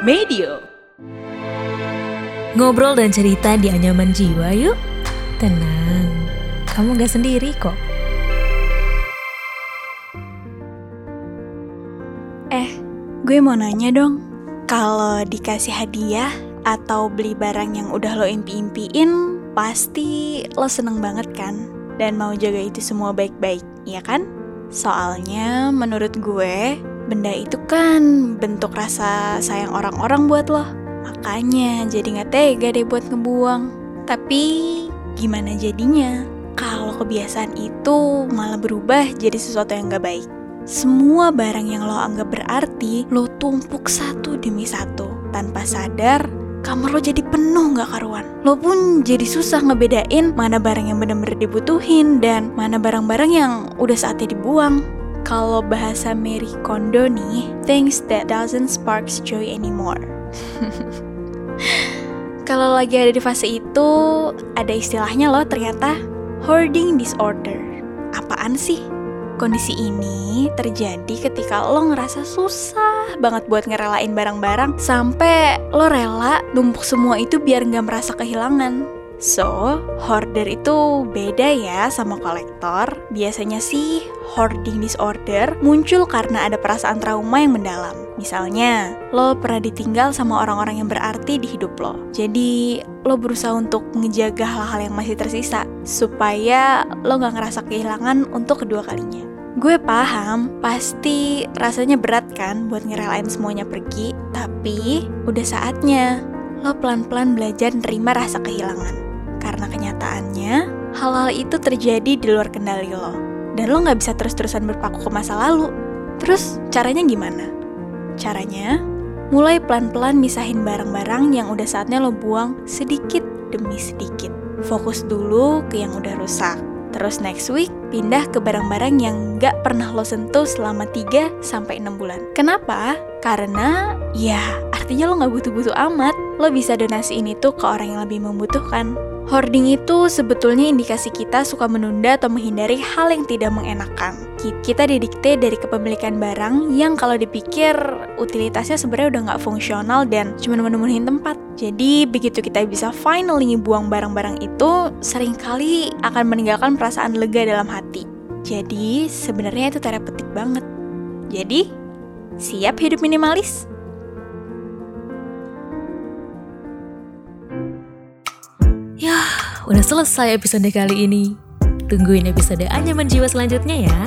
Medio. Ngobrol dan cerita di anyaman jiwa yuk. Tenang, kamu gak sendiri kok. Eh, gue mau nanya dong. Kalau dikasih hadiah atau beli barang yang udah lo impi-impiin, pasti lo seneng banget kan? Dan mau jaga itu semua baik-baik, ya kan? Soalnya menurut gue, benda itu kan bentuk rasa sayang orang-orang buat lo. Makanya jadi gak tega deh buat ngebuang. Tapi gimana jadinya? Kalau kebiasaan itu malah berubah jadi sesuatu yang gak baik. Semua barang yang lo anggap berarti, lo tumpuk satu demi satu. Tanpa sadar, kamar lo jadi penuh gak karuan. Lo pun jadi susah ngebedain mana barang yang bener-bener dibutuhin dan mana barang-barang yang udah saatnya dibuang. Kalau bahasa Mary Kondo nih, things that doesn't sparks joy anymore. Kalau lagi ada di fase itu, ada istilahnya loh ternyata hoarding disorder. Apaan sih? Kondisi ini terjadi ketika lo ngerasa susah banget buat ngerelain barang-barang sampai lo rela numpuk semua itu biar nggak merasa kehilangan. So, hoarder itu beda ya sama kolektor. Biasanya sih hoarding disorder muncul karena ada perasaan trauma yang mendalam. Misalnya, lo pernah ditinggal sama orang-orang yang berarti di hidup lo. Jadi, lo berusaha untuk ngejaga hal-hal yang masih tersisa supaya lo gak ngerasa kehilangan untuk kedua kalinya. Gue paham, pasti rasanya berat kan buat ngerelain semuanya pergi, tapi udah saatnya lo pelan-pelan belajar nerima rasa kehilangan. Karena kenyataannya, hal-hal itu terjadi di luar kendali lo. Dan lo gak bisa terus-terusan berpaku ke masa lalu. Terus, caranya gimana? Caranya, mulai pelan-pelan misahin barang-barang yang udah saatnya lo buang sedikit demi sedikit. Fokus dulu ke yang udah rusak. Terus next week, pindah ke barang-barang yang gak pernah lo sentuh selama 3-6 bulan. Kenapa? Karena, ya artinya lo gak butuh-butuh amat. Lo bisa donasiin itu ke orang yang lebih membutuhkan. Hoarding itu sebetulnya indikasi kita suka menunda atau menghindari hal yang tidak mengenakan. Kita didikte dari kepemilikan barang yang kalau dipikir utilitasnya sebenarnya udah nggak fungsional dan cuma menemuin tempat. Jadi begitu kita bisa finally buang barang-barang itu, sering kali akan meninggalkan perasaan lega dalam hati. Jadi sebenarnya itu terapeutik banget. Jadi, siap hidup minimalis? Udah selesai episode kali ini. Tungguin episode Anyaman Jiwa selanjutnya ya.